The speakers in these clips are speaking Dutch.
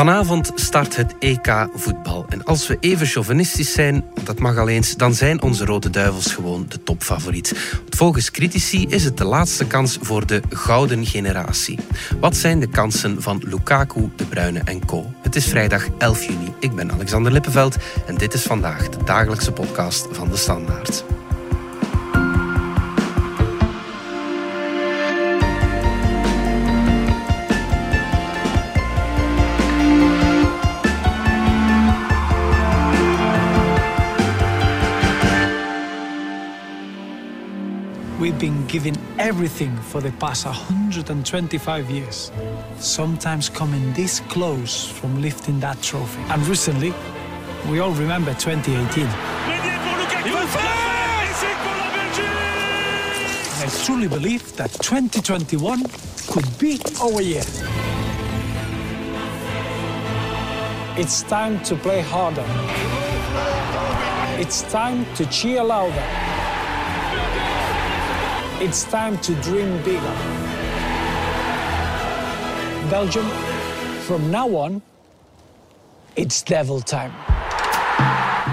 Vanavond start het EK voetbal. En als we even chauvinistisch zijn, dat mag al eens, dan zijn onze Rode Duivels gewoon de topfavoriet. Volgens critici is het de laatste kans voor de gouden generatie. Wat zijn de kansen van Lukaku, De Bruyne en co? Het is vrijdag 11 juni. Ik ben Alexander Lippenveld en dit is vandaag de dagelijkse podcast van de Standaard. Giving everything for the past 125 years, sometimes coming this close from lifting that trophy. And recently, we all remember 2018. I truly believe that 2021 could be our year. It's time to play harder. It's time to cheer louder. It's time to dream bigger. Belgium, from now on, it's devil time.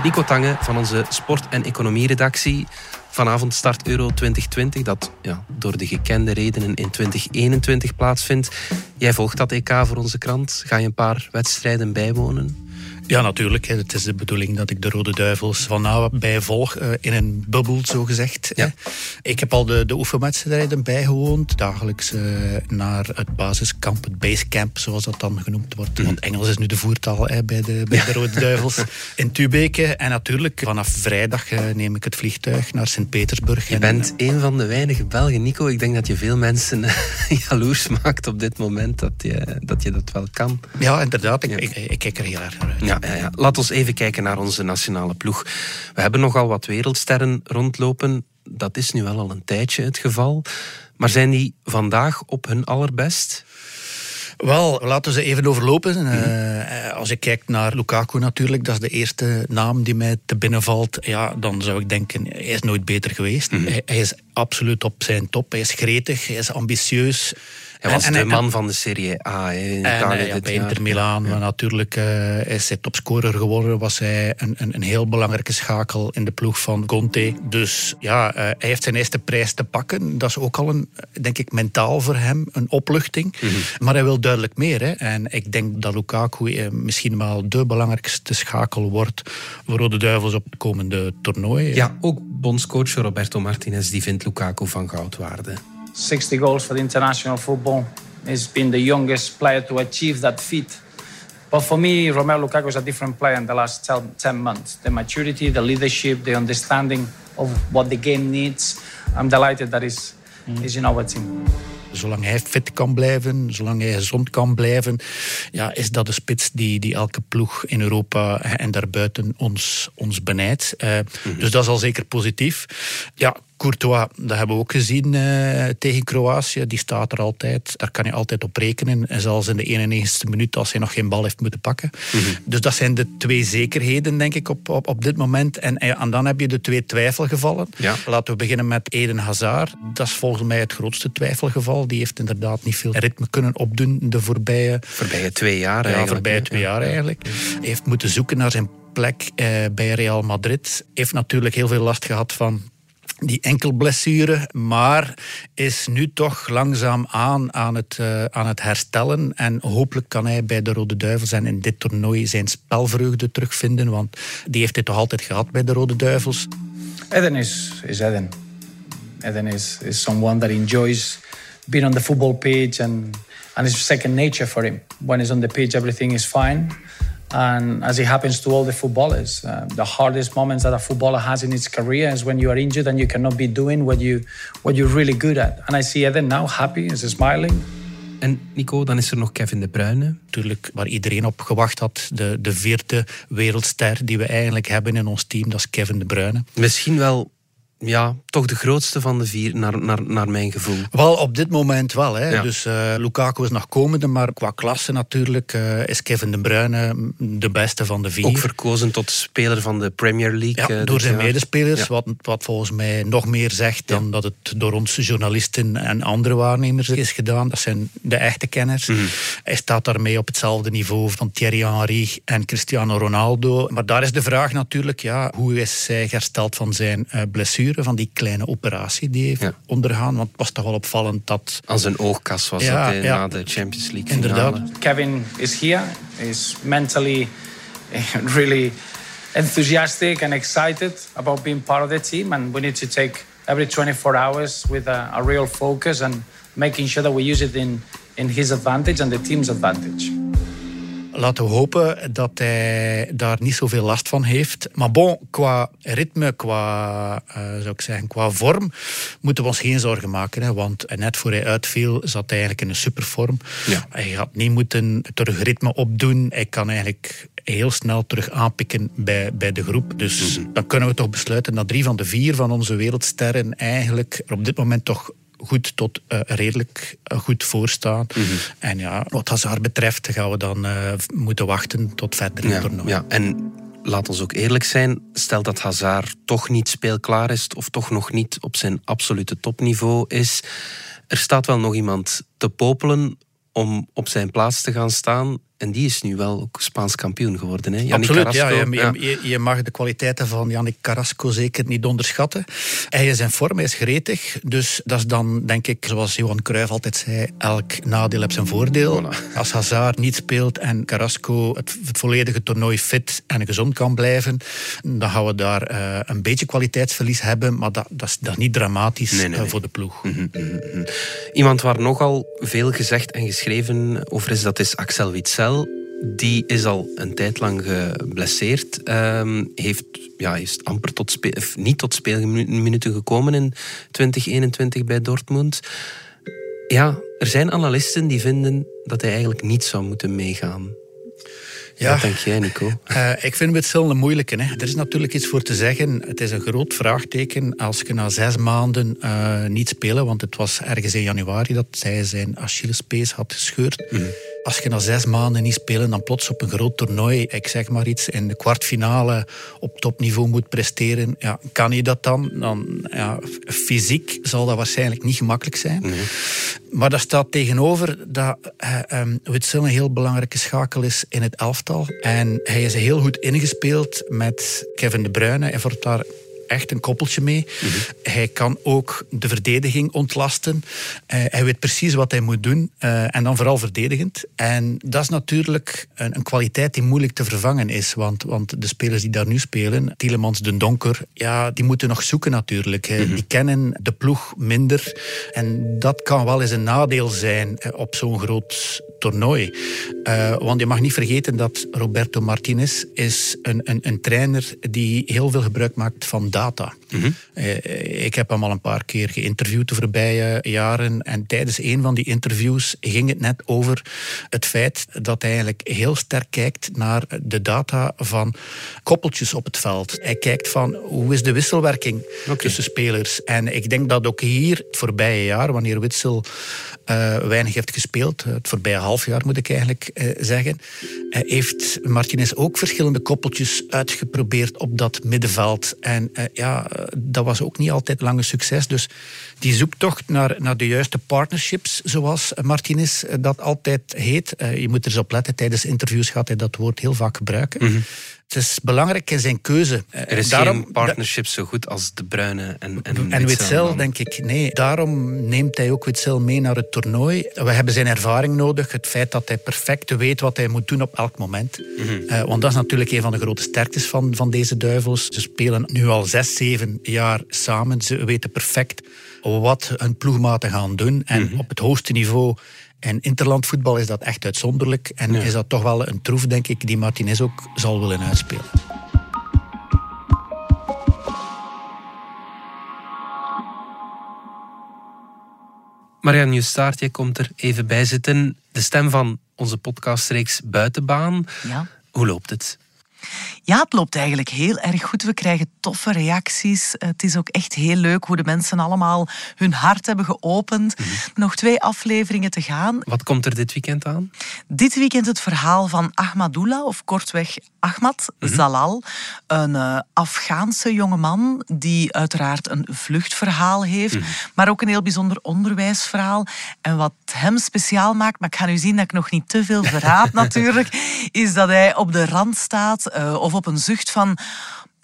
Nico Tange van onze sport- en economieredactie. Vanavond start Euro 2020, dat ja, door de gekende redenen in 2021 plaatsvindt. Jij volgt dat EK voor onze krant. Ga je een paar wedstrijden bijwonen? Ja, natuurlijk. Het is de bedoeling dat ik de Rode Duivels van nabij volg, eh, in een bubbel, zo gezegd. Ja. Ik heb al de, de oefenwedstrijden bijgewoond, dagelijks eh, naar het basiskamp, het basecamp, zoals dat dan genoemd wordt. Want Engels is nu de voertaal hè, bij, de, bij de Rode Duivels in Tubeke. En natuurlijk, vanaf vrijdag eh, neem ik het vliegtuig naar Sint-Petersburg. Je En, bent een van de weinige Belgen, Nico. Ik denk dat je veel mensen jaloers maakt op dit moment dat je dat, je dat wel kan. Ja, inderdaad. Ik, Ja. ik, ik kijk er heel erg naar uit. Ja, ja, ja. Laat ons even kijken naar onze nationale ploeg. We hebben nogal wat wereldsterren rondlopen. Dat is nu wel al een tijdje het geval. Maar zijn die vandaag op hun allerbest? Wel, laten we ze even overlopen. Eh, als ik kijk naar Lukaku natuurlijk, dat is de eerste naam die mij te binnen valt. Ja, dan zou ik denken, hij is nooit beter geweest. hij, hij is absoluut op zijn top. Hij is gretig, hij is ambitieus. Hij was En- de en- man van de Serie A in en, Italië eh, ja, bij. Inter Milaan, maar natuurlijk eh, is hij topscorer geworden. Was hij een, een, een heel belangrijke schakel in de ploeg van Conte. Dus ja, eh, hij heeft zijn eerste prijs te pakken. Dat is ook al een, denk ik, mentaal voor hem een opluchting. Mhm. Maar hij wil duidelijk meer. Hè. En ik denk dat Lukaku misschien wel de belangrijkste schakel wordt voor Rode Duivels op het komende toernooi. Ja, ook bondscoach Roberto Martinez die vindt Lukaku van goud waarde. 60 goals for the international football. He's been the youngest player to achieve that feat. But for me, Romelu Lukaku is a different player in the last 10, 10 months. The maturity, the leadership, the understanding of what the game needs. I'm delighted that he's, he's in our team. Zolang hij fit kan blijven, zolang hij gezond kan blijven, ja, is dat de spits die, die elke ploeg in Europa en daarbuiten ons, ons benijdt. Eh, Dus dat is al zeker positief. Ja, Courtois, dat hebben we ook gezien eh, tegen Kroatië. Die staat er altijd. Daar kan je altijd op rekenen. En zelfs in de 91ste minuut als hij nog geen bal heeft moeten pakken. Dus dat zijn de twee zekerheden, denk ik, op, op, op dit moment. En, en dan heb je de twee twijfelgevallen. Ja. Laten we beginnen met Eden Hazard. Dat is volgens mij het grootste twijfelgeval. Die heeft inderdaad niet veel ritme kunnen opdoen de voorbije, Voorbije twee jaar ja, eigenlijk. voorbije twee jaar eigenlijk. Hij heeft moeten zoeken naar zijn plek eh, bij Real Madrid. Heeft natuurlijk heel veel last gehad van die enkelblessure, maar is nu toch langzaam aan het, eh, aan het herstellen. En hopelijk kan hij bij de Rode Duivels en in dit toernooi zijn spelvreugde terugvinden, want die heeft hij toch altijd gehad bij de Rode Duivels. Eden is, is Eden. Eden is, is someone that enjoys being on the football pitch and, and it's second nature for him. When he's on the pitch, everything is fine. And as it happens to all the footballers, uh, the hardest moments that a footballer has in his career is when you are injured and you cannot be doing what, you, what you're really good at. And I see Eden now happy, he's smiling. En Nico, dan is er nog Kevin De Bruyne. Natuurlijk, waar iedereen op gewacht had. De, de vierde wereldster die we eigenlijk hebben in ons team, dat is Kevin De Bruyne. Misschien wel ja, toch de grootste van de vier, naar, naar, naar mijn gevoel. Wel, op dit moment wel. Hè. Dus uh, Lukaku is nog komende, maar qua klasse natuurlijk uh, is Kevin De Bruyne de beste van de vier. Ook verkozen tot speler van de Premier League. Ja, uh, door zijn jaar. medespelers, ja. wat, wat volgens mij nog meer zegt dan dat het door ons journalisten en andere waarnemers is gedaan. Dat zijn de echte kenners. Mm -hmm. Hij staat daarmee op hetzelfde niveau van Thierry Henry en Cristiano Ronaldo. Maar daar is de vraag natuurlijk, ja, hoe is hij hersteld van zijn blessure? Van die kleine operatie die heeft ja. ondergaan. Want het was toch wel opvallend dat... Als een oogkas was ja, dat ja. na de Champions League Inderdaad. finale. Kevin is here. He's mentally really enthusiastic and excited about being part of the team. And we need to take every 24 hours with a, a real focus and making sure that we use it in, in his advantage and the team's advantage laten we hopen dat hij daar niet zoveel last van heeft. Maar bon, qua ritme, qua, uh, zou ik zeggen, qua vorm, moeten we ons geen zorgen maken. Hè, want net voor hij uitviel, zat hij eigenlijk in een supervorm. Ja. Hij gaat niet moeten terug ritme opdoen. Hij kan eigenlijk heel snel terug aanpikken bij, bij de groep. Dus mm-hmm. dan kunnen we toch besluiten dat drie van de vier van onze wereldsterren eigenlijk op dit moment toch goed tot uh, redelijk uh, goed voorstaan. Mm -hmm. En ja, wat Hazard betreft gaan we dan uh, moeten wachten tot verder in ja, toernooi. Ja, en laat ons ook eerlijk zijn, stel dat Hazard toch niet speelklaar is of toch nog niet op zijn absolute topniveau is, er staat wel nog iemand te popelen om op zijn plaats te gaan staan. En die is nu wel ook Spaans kampioen geworden. Hè? Yannick Absoluut, Carrasco, ja, je, je, je, mag de kwaliteiten van Yannick Carrasco zeker niet onderschatten. Hij is in vorm, hij is gretig. Dus dat is dan, denk ik, zoals Johan Cruijff altijd zei, elk nadeel heeft zijn voordeel. Voilà. Als Hazard niet speelt en Carrasco het, het, volledige toernooi fit en gezond kan blijven, dan gaan we daar uh, een beetje kwaliteitsverlies hebben. Maar dat, dat, is, dat is niet dramatisch nee, nee, uh, voor de ploeg. Mm -hmm, mm -hmm. Iemand waar nogal veel gezegd en geschreven over is, dat is Axel Witsel. Die is al een tijd lang geblesseerd. Um, heeft, ja, is amper tot speel, niet tot speelminuten gekomen in 2021 bij Dortmund. Ja, er zijn analisten die vinden dat hij eigenlijk niet zou moeten meegaan. Ja. Wat denk jij, Nico? Uh, ik vind het wel een moeilijke. Hè. Er is natuurlijk iets voor te zeggen. Het is een groot vraagteken als je na zes maanden uh, niet spelen, want het was ergens in januari dat zij zijn Achillespees had gescheurd. Mm als je na zes maanden niet spelen, dan plots op een groot toernooi, ik zeg maar iets, in de kwartfinale op topniveau moet presteren, ja, kan je dat dan? dan ja, fysiek zal dat waarschijnlijk niet gemakkelijk zijn. Nee. Maar daar staat tegenover dat uh, um, Witzel een heel belangrijke schakel is in het elftal. En hij is heel goed ingespeeld met Kevin De Bruyne. Hij wordt daar echt een koppeltje mee. Mm -hmm. Hij kan ook de verdediging ontlasten. Uh, hij weet precies wat hij moet doen. Uh, en dan vooral verdedigend. En dat is natuurlijk een, een, kwaliteit die moeilijk te vervangen is. Want, want de spelers die daar nu spelen, Tielemans, De Donker, ja, die moeten nog zoeken natuurlijk. Mm -hmm. Die kennen de ploeg minder. En dat kan wel eens een nadeel zijn op zo'n groot toernooi. Uh, want je mag niet vergeten dat Roberto Martinez is een, een, een trainer die heel veel gebruik maakt van data. Mm -hmm. uh, ik heb hem al een paar keer geïnterviewd de voorbije jaren. En tijdens een van die interviews ging het net over het feit dat hij eigenlijk heel sterk kijkt naar de data van koppeltjes op het veld. Hij kijkt van hoe is de wisselwerking okay. tussen spelers. En ik denk dat ook hier het voorbije jaar, wanneer Witsel uh, weinig heeft gespeeld, het voorbije half jaar moet ik eigenlijk uh, zeggen, uh, heeft Martinez ook verschillende koppeltjes uitgeprobeerd op dat middenveld. En ja, dat was ook niet altijd lange succes. Dus die zoektocht naar, naar de juiste partnerships, zoals Martinez dat altijd heet. je moet er eens op letten, tijdens interviews gaat hij dat woord heel vaak gebruiken. -hmm. Het is belangrijk in zijn keuze. Er is daarom, geen partnership zo goed als De Bruyne en En, en Witzel, denk ik, nee. Daarom neemt hij ook Witzel mee naar het toernooi. We hebben zijn ervaring nodig. Het feit dat hij perfect weet wat hij moet doen op elk moment. Mm -hmm. uh, want dat is natuurlijk een van de grote sterktes van, van deze duivels. Ze spelen nu al zes, zeven jaar samen. Ze weten perfect wat hun ploegmaten gaan doen. En mm -hmm. op het hoogste niveau en interlandvoetbal is dat echt uitzonderlijk. En ja. is dat toch wel een troef, denk ik, die Martinez ook zal willen uitspelen. Marianne Justaart, jij komt er even bij zitten. De stem van onze podcastreeks Buitenbaan. Ja. Hoe loopt het? Ja, het loopt eigenlijk heel erg goed. We krijgen toffe reacties. Het is ook echt heel leuk hoe de mensen allemaal hun hart hebben geopend. Mhm. Nog twee afleveringen te gaan. Wat komt er dit weekend aan? Dit weekend het verhaal van Ahmadullah, of kortweg Ahmad mhm. Zalal. Een uh, Afghaanse jongeman die uiteraard een vluchtverhaal heeft, mhm. maar ook een heel bijzonder onderwijsverhaal. En wat hem speciaal maakt, maar ik ga nu zien dat ik nog niet te veel verraad natuurlijk, is dat hij op de rand staat uh, of op een zucht van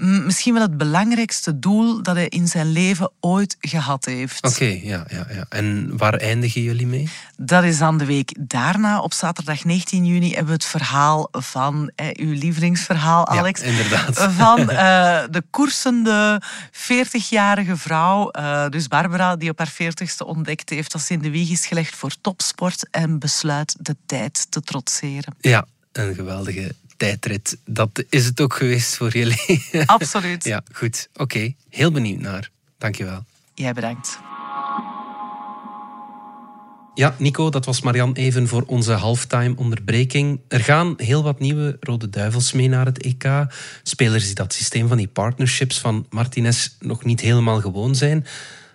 misschien wel het belangrijkste doel dat hij in zijn leven ooit gehad heeft. Oké, ja, ja, ja. En waar eindigen jullie mee? Dat is dan de week daarna. Op zaterdag 19 juni hebben we het verhaal van eh, uw lievelingsverhaal, Alex. Ja, inderdaad. Van uh, de koersende 40-jarige vrouw, uh, dus Barbara, die op haar 40ste ontdekt heeft dat ze in de wieg is gelegd voor topsport en besluit de tijd te trotseren. Ja, een geweldige tijdrit. Dat is het ook geweest voor jullie. Absoluut. ja, goed. Oké, heel benieuwd naar. Dankjewel. Jij bedankt. Ja, Nico, dat was Marian even voor onze halftime onderbreking. Er gaan heel wat nieuwe Rode Duivels mee naar het EK. Spelers die dat systeem van die partnerships van Martinez nog niet helemaal gewoon zijn.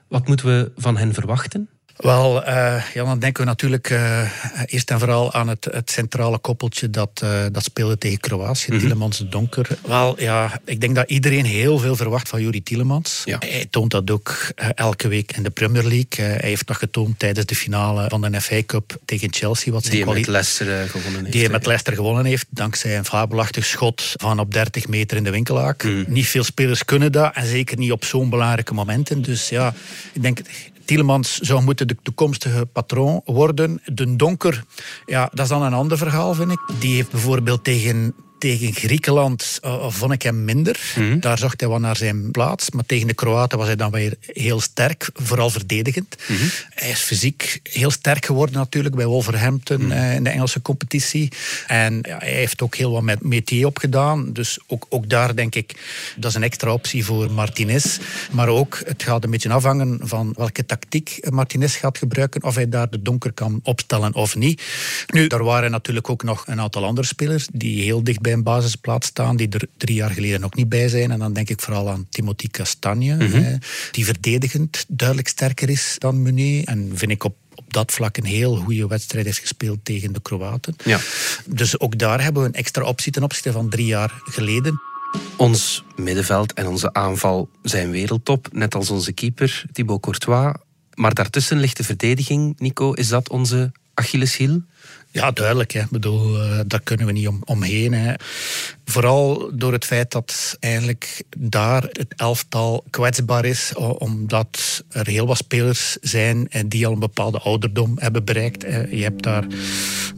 Wat moeten we van hen verwachten? Wel, uh, ja, dan denken we natuurlijk uh, eerst en vooral aan het, het centrale koppeltje dat, uh, dat speelde tegen Kroatië, mm Tielemans de Donker. Wel, ja, ik denk dat iedereen heel veel verwacht van Juri Tielemans. Ja. Hij toont dat ook elke week in de Premier League. hij heeft dat getoond tijdens de finale van de FA Cup tegen Chelsea. Wat die met Leicester gewonnen heeft. Die hij met Leicester gewonnen heeft, dankzij een fabelachtig schot van op 30 meter in de winkelaak. Mm. Niet veel spelers kunnen dat en zeker niet op zo'n belangrijke momenten. Dus ja, ik denk Tielemans zou moeten de toekomstige patroon worden. De Donker, ja, dat is dan een ander verhaal, vind ik. Die heeft bijvoorbeeld tegen tegen Griekenland uh, vond ik hem minder. Mhm. Daar zocht hij wel naar zijn plaats. Maar tegen de Kroaten was hij dan weer heel sterk, vooral verdedigend. Mhm. Hij is fysiek heel sterk geworden natuurlijk bij Wolverhampton mm in de Engelse competitie. En ja, hij heeft ook heel wat met Métier opgedaan. Dus ook, ook daar denk ik, dat is een extra optie voor Martinez. Maar ook, het gaat een beetje afhangen van welke tactiek Martinez gaat gebruiken. Of hij daar de donker kan opstellen of niet. Nu, daar waren natuurlijk ook nog een aantal andere spelers die heel dicht bij een basisplaats staan, die er drie jaar geleden ook niet bij zijn. En dan denk ik vooral aan Timothy Castagne, mhm. die verdedigend duidelijk sterker is dan Meunier. En vind ik op op dat vlak een heel goede wedstrijd heeft gespeeld tegen de Kroaten. Ja. Dus ook daar hebben we een extra optie ten opzichte van drie jaar geleden. Ons middenveld en onze aanval zijn wereldtop, net als onze keeper Thibaut Courtois. Maar daartussen ligt de verdediging, Nico. Is dat onze Achilleshiel? Ja, duidelijk. Hè. Ik bedoel, uh, daar kunnen we niet om, omheen. Hè. Vooral door het feit dat eigenlijk daar het elftal kwetsbaar is, omdat er heel wat spelers zijn die al een bepaalde ouderdom hebben bereikt. Je hebt daar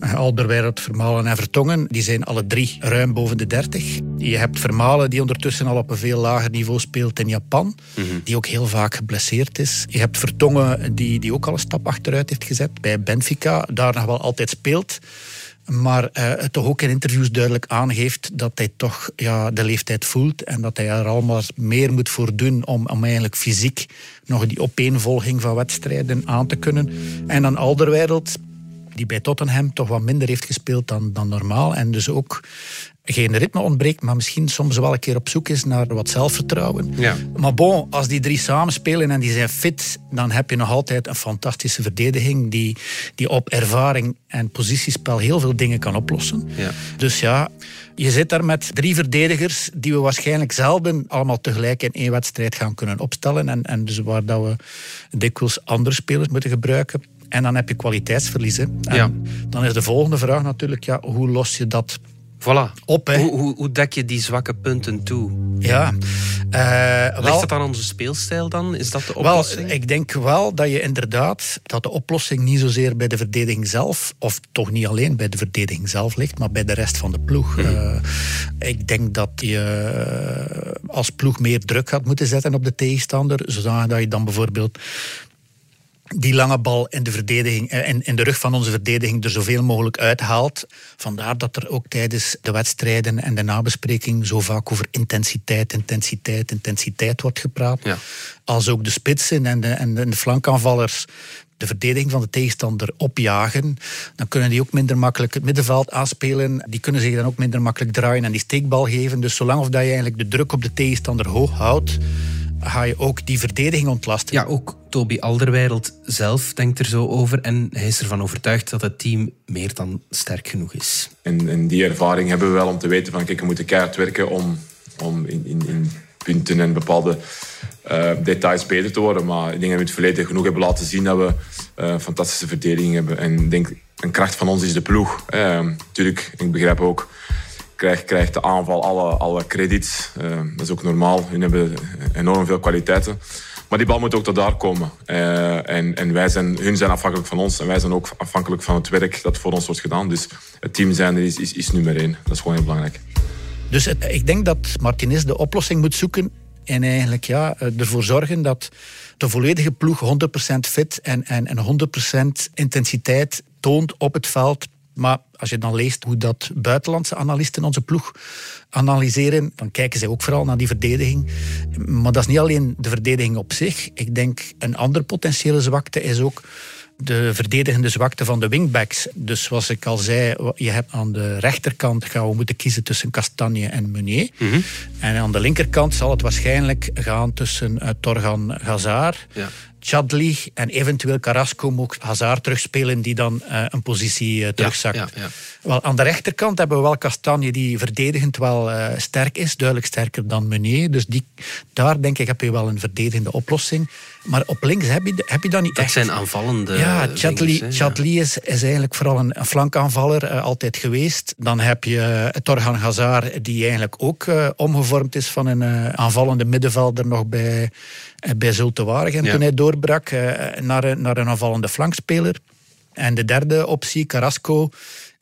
eh, Alderweireld, Vermalen en Vertongen. Die zijn alle drie ruim boven de 30. Je hebt Vermalen die ondertussen al op een veel lager niveau speelt in Japan. Mhm. Die ook heel vaak geblesseerd is. Je hebt Vertongen die, die ook al een stap achteruit heeft gezet bij Benfica. Daar nog wel altijd speelt. Maar uh, het toch ook in interviews duidelijk aangeeft dat hij toch ja, de leeftijd voelt. En dat hij er allemaal meer moet voor doen om, om eigenlijk fysiek nog die opeenvolging van wedstrijden aan te kunnen. En dan Alderweireld die bij Tottenham toch wat minder heeft gespeeld dan, dan normaal. En dus ook geen ritme ontbreekt, maar misschien soms wel een keer op zoek is naar wat zelfvertrouwen. Ja. Maar bon, als die drie samenspelen en die zijn fit, dan heb je nog altijd een fantastische verdediging die, die op ervaring en positiespel heel veel dingen kan oplossen. Ja. Dus ja, je zit daar met drie verdedigers die we waarschijnlijk zelden allemaal tegelijk in één wedstrijd gaan kunnen opstellen. En, en dus waar dat we dikwijls andere spelers moeten gebruiken. En dan heb je kwaliteitsverliezen. Ja. Dan is de volgende vraag natuurlijk, ja, hoe los je dat Voilà. Op, hè. Hoe, hoe, hoe dek je die zwakke punten toe? Ja. Uh, Ligt dat aan onze speelstijl dan? Is dat de oplossing? Wel, ik denk wel dat je inderdaad dat de oplossing niet zozeer bij de verdediging zelf, of toch niet alleen bij de verdediging zelf ligt, maar bij de rest van de ploeg. Mhm. Eh, ik denk dat je eh, als ploeg meer druk gaat moeten zetten op de tegenstander, zodat je dan bijvoorbeeld die lange bal in de, verdediging, in, eh, in de rug van onze verdediging er zoveel mogelijk uithaalt. Vandaar dat er ook tijdens de wedstrijden en de nabespreking zo vaak over intensiteit, intensiteit, intensiteit wordt gepraat. Ja. Als ook de spitsen en de, en de flankaanvallers de verdediging van de tegenstander opjagen, dan kunnen die ook minder makkelijk het middenveld aanspelen. Die kunnen zich dan ook minder makkelijk draaien en die steekbal geven. Dus zolang of dat je eigenlijk de druk op de tegenstander hoog houdt, ga je ook die verdediging ontlasten. Ja, ook Toby Alderweireld zelf denkt er zo over en hij is ervan overtuigd dat het team meer dan sterk genoeg is. En, en die ervaring hebben we wel om te weten van kijk, we moeten keihard werken om, om in, in, in punten en bepaalde uh, details beter te worden. Maar ik denk dat we in het verleden genoeg hebben laten zien dat we uh, fantastische verdediging hebben. En ik denk, een kracht van ons is de ploeg. Uh, tuurlijk, ik begrijp ook krijgt, krijgt de aanval alle, alle credits. Uh, dat is ook normaal. Hun hebben enorm veel kwaliteiten. Maar die bal moet ook tot daar komen. Uh, en en wij zijn, hun zijn afhankelijk van ons. En wij zijn ook afhankelijk van het werk dat voor ons wordt gedaan. Dus het team zijn is, is, is nummer één. Dat is gewoon heel belangrijk. Dus ik denk dat Martinez de oplossing moet zoeken. En eigenlijk ja, ervoor zorgen dat de volledige ploeg 100% fit en, en, en 100% intensiteit toont op het veld maar als je dan leest hoe dat buitenlandse analisten onze ploeg analyseren, dan kijken zij ook vooral naar die verdediging. Maar dat is niet alleen de verdediging op zich. Ik denk een andere potentiële zwakte is ook de verdedigende zwakte van de wingbacks. Dus zoals ik al zei, je hebt aan de rechterkant gaan we moeten kiezen tussen Castagne en Meunier. Mm En aan de linkerkant zal het waarschijnlijk gaan tussen uh, Torgan Hazard. Ja. Chadli en eventueel Carrasco ook Hazard terugspelen die dan uh, een positie uh, terugzakt. Ja, ja, ja. Wel, aan de rechterkant hebben we wel Castagne die verdedigend wel uh, sterk is, duidelijk sterker dan Meunier. Dus die, daar denk ik heb je wel een verdedigende oplossing. Maar op links heb je, heb je dat niet dat echt. zijn aanvallende Ja, Chadli, Chadli is, is eigenlijk vooral een, een flankaanvaller altijd geweest. Dan heb je Torgan Hazard, die eigenlijk ook omgevormd is van een aanvallende middenvelder nog bij, bij Zulte Waregem ja. toen hij doorbrak naar, naar een aanvallende flankspeler. En de derde optie, Carrasco,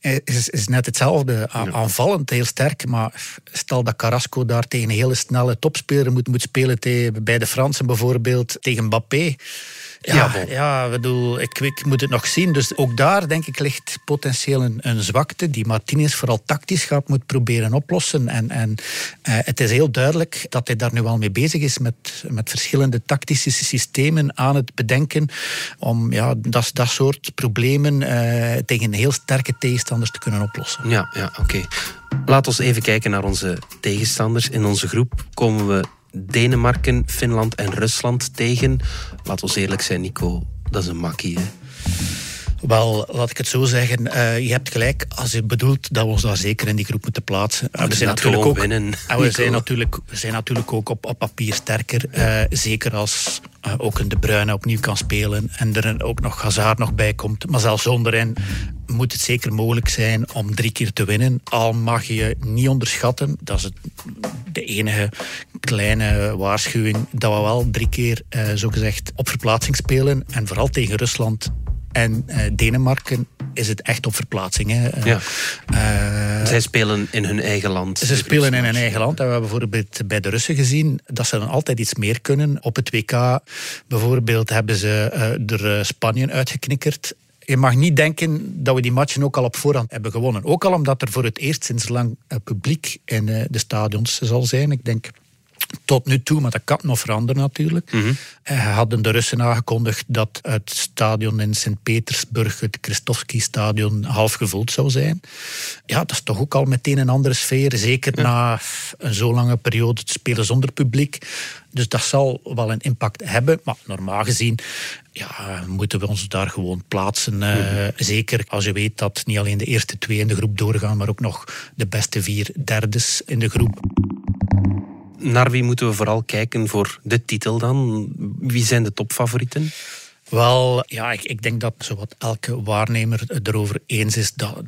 is, is net hetzelfde. Aanvallend heel sterk, maar stel dat Carrasco daar tegen een hele snelle topspeler moet, moet spelen, tegen, bij de Fransen bijvoorbeeld, tegen Mbappé. Ja, ja, ja bedoel, ik, ik, moet het nog zien. Dus ook daar, denk ik, ligt potentieel een, een zwakte die Martinez vooral tactisch gaat moet proberen oplossen. En, en uh, het is heel duidelijk dat hij daar nu al mee bezig is met, met verschillende tactische systemen aan het bedenken om ja, dat, dat soort problemen uh, tegen heel sterke te kunnen oplossen. Ja, ja oké. Laten we even kijken naar onze tegenstanders. In onze groep komen we Denemarken, Finland en Rusland tegen. Laat we eerlijk zijn, Nico, dat is een makkie. Hè? Wel, laat ik het zo zeggen. Uh, je hebt gelijk als je bedoelt dat we ons daar zeker in die groep moeten plaatsen. we, zijn natuurlijk ook, winnen, en we, zijn natuurlijk, we zijn natuurlijk ook op, op papier sterker. Uh, zeker als ook een De Bruyne opnieuw kan spelen en er ook nog Hazard nog bij komt. Maar zelfs zonder hen moet het zeker mogelijk zijn om drie keer te winnen. Al mag je niet onderschatten, dat is het, de enige kleine waarschuwing, dat we wel drie keer uh, zogezegd op verplaatsing spelen. En vooral tegen Rusland en uh, Denemarken is het echt op verplaatsing. Hè. Ja. Uh, Zij spelen in hun eigen land. Ze spelen in hun eigen land. En we hebben bijvoorbeeld bij de Russen gezien dat ze dan altijd iets meer kunnen. Op het WK bijvoorbeeld hebben ze uh, er Spanje uitgeknikkerd. Je mag niet denken dat we die matchen ook al op voorhand hebben gewonnen. Ook al omdat er voor het eerst sinds lang publiek in de stadions zal zijn. Ik denk tot nu toe, maar dat kan nog veranderen natuurlijk, mm -hmm. hadden de Russen aangekondigd dat het stadion in Sint-Petersburg, het Kristovski-stadion, half gevuld zou zijn. Ja, dat is toch ook al meteen een andere sfeer, zeker ja. na een zo lange periode te spelen zonder publiek. Dus dat zal wel een impact hebben, maar normaal gezien ja, moeten we ons daar gewoon plaatsen. Uh, mm-hmm. Zeker als je weet dat niet alleen de eerste twee in de groep doorgaan, maar ook nog de beste vier derdes in de groep naar wie moeten we vooral kijken voor de titel dan? Wie zijn de topfavorieten? Wel, ja, ik, ik denk dat zowat elke waarnemer erover eens is dat,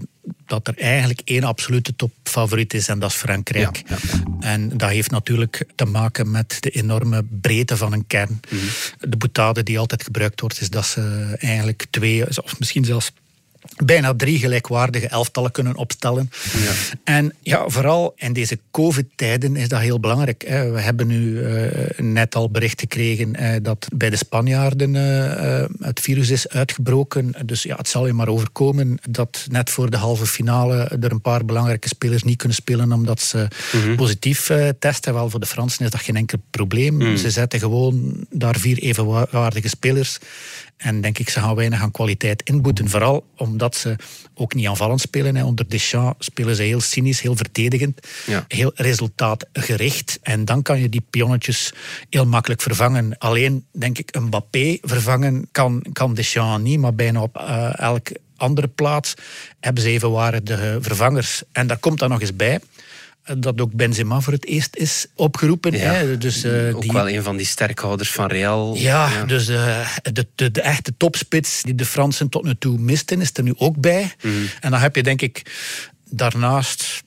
dat er eigenlijk één absolute topfavoriet is en dat is Frankrijk. Ja, ja. En dat heeft natuurlijk te maken met de enorme breedte van een kern. Mm -hmm. De boetade die altijd gebruikt wordt, is dat ze eigenlijk twee, of misschien zelfs bijna drie gelijkwaardige elftallen kunnen opstellen. Ja. En ja, vooral in deze COVID-tijden is dat heel belangrijk. Hè. We hebben nu uh, net al bericht gekregen uh, dat bij de Spanjaarden uh, het virus is uitgebroken. Dus ja, het zal je maar overkomen dat net voor de halve finale er een paar belangrijke spelers niet kunnen spelen omdat ze mm -hmm. positief testen. Wel, voor de Fransen is dat geen enkel probleem. Mm. Ze zetten gewoon daar vier evenwaardige spelers En denk ik, ze gaan weinig aan kwaliteit inboeten. Vooral omdat ze ook niet aanvallend spelen. Hè. Onder Deschamps spelen ze heel cynisch, heel verdedigend, Ja. heel resultaatgericht. En dan kan je die pionnetjes heel makkelijk vervangen. Alleen, denk ik, een Mbappé vervangen kan, kan Deschamps niet, maar bijna op eh, elke andere plaats hebben ze evenwaardige vervangers. En daar komt dan nog eens bij dat ook Benzema voor het eerst is opgeroepen. Ja. Hè. Dus, eh, Ook die, wel een van die sterkhouders van Real. ja, dus eh, de, de, de echte topspits die de Fransen tot nu toe misten, is er nu ook bij. En dan heb je denk ik daarnaast,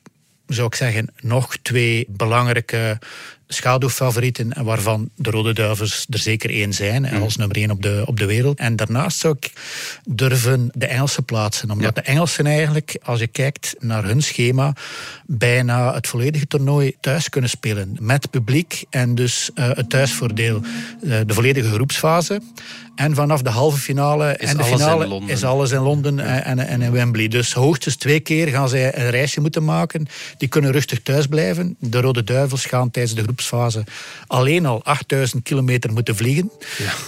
zou ik zeggen, nog twee belangrijke schaduwfavorieten, en waarvan de Rode Duivels er zeker één zijn, en als nummer één op de, op de wereld. En daarnaast zou ik durven de Engelsen plaatsen, omdat Ja. de Engelsen eigenlijk, als je kijkt naar hun schema, bijna het volledige toernooi thuis kunnen spelen. Met publiek en dus eh, het thuisvoordeel. Eh, de volledige groepsfase. En vanaf de halve finale Is en de alles in finale Londen. is alles in Londen en, en, en in Wembley. Dus hoogstens twee keer gaan zij een reisje moeten maken. Die kunnen rustig thuis blijven. De Rode Duivels gaan tijdens de groepsfase alleen al 8000 kilometer moeten vliegen.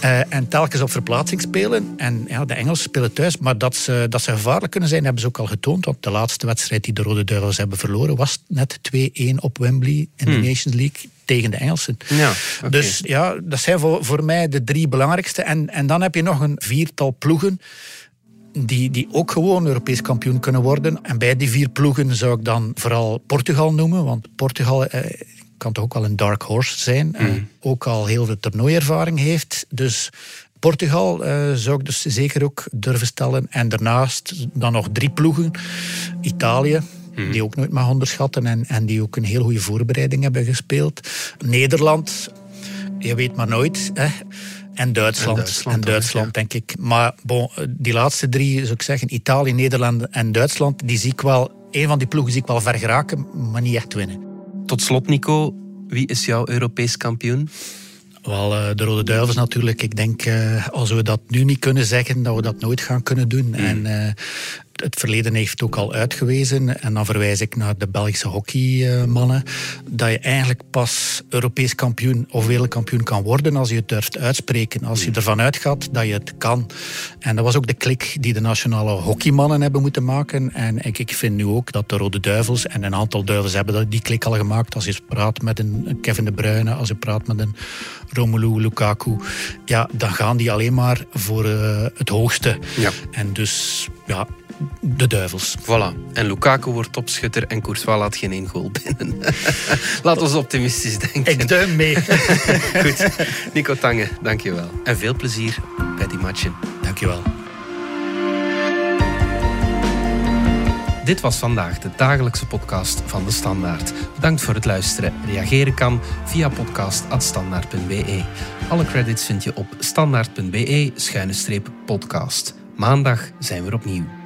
Eh, en telkens op verplaatsing spelen. En ja, de Engelsen spelen thuis. Maar dat ze, dat ze gevaarlijk kunnen zijn, hebben ze ook al getoond. Want de laatste wedstrijd die de Rode Duivels hebben verloren was net 2-1 op Wembley in de Nations League tegen de Engelsen. Ja. Dus ja, dat zijn voor, voor mij de drie belangrijkste. En, en dan heb je nog een viertal ploegen die, die ook gewoon Europees kampioen kunnen worden. En bij die vier ploegen zou ik dan vooral Portugal noemen. Want Portugal eh, kan toch ook wel een dark horse zijn. eh, ook al heel veel toernooiervaring heeft. Dus Portugal eh, zou ik dus zeker ook durven stellen. En daarnaast dan nog drie ploegen. Italië, die ook nooit mag onderschatten. En, en die ook een heel goede voorbereiding hebben gespeeld. Nederland, je weet maar nooit. Hè. En Duitsland, En en Duitsland denk ik. Maar bon, die laatste drie, zou ik zeggen, Italië, Nederland en Duitsland, die zie ik wel, een van die ploegen zie ik wel ver geraken, maar niet echt winnen. Tot slot, Nico, wie is jouw Europees kampioen? Wel, eh, de Rode Duivels natuurlijk. Ik denk, eh, als we dat nu niet kunnen zeggen, dat we dat nooit gaan kunnen doen. En eh, het verleden heeft ook al uitgewezen, en dan verwijs ik naar de Belgische hockeymannen, dat je eigenlijk pas Europees kampioen of wereldkampioen kan worden als je het durft uitspreken. Als je ervan uitgaat dat je het kan. En dat was ook de klik die de nationale hockeymannen hebben moeten maken. En ik, ik vind nu ook dat de Rode Duivels, en een aantal duivels hebben die klik al gemaakt. Als je praat met een Kevin De Bruyne, als je praat met een Romelu Lukaku, ja, dan gaan die alleen maar voor eh, het hoogste. Ja. En dus, ja, de duivels. Voilà. En Lukaku wordt topschutter en Courtois laat geen één goal binnen. Laat ons optimistisch denken. Ik duim mee. Goed. Nico Tange, dankjewel. En veel plezier bij die matchen. Dankjewel. Dit was vandaag de dagelijkse podcast van De Standaard. Bedankt voor het luisteren. Reageren kan via podcast.standaard.be. Alle credits vind je op standaard.be-podcast. Maandag zijn we er opnieuw.